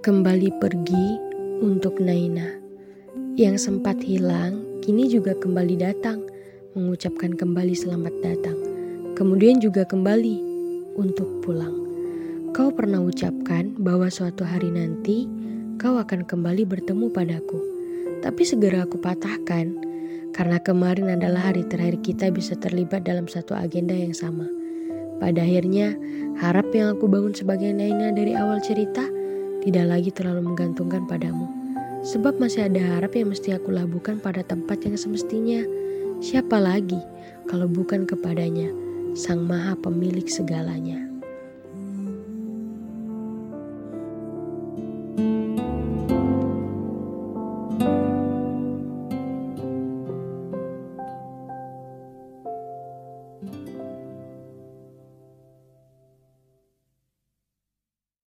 Kembali pergi untuk Naina. Yang sempat hilang, kini juga kembali datang, mengucapkan kembali selamat datang. Kemudian juga kembali untuk pulang. Kau pernah ucapkan bahwa suatu hari nanti kau akan kembali bertemu padaku. Tapi segera aku patahkan karena kemarin adalah hari terakhir kita bisa terlibat dalam satu agenda yang sama. Pada akhirnya, harap yang aku bangun sebagai Naina dari awal cerita tidak lagi terlalu menggantungkan padamu. Sebab masih ada harap yang mesti aku labuhkan pada tempat yang semestinya. Siapa lagi kalau bukan kepadanya, Sang Maha Pemilik segalanya.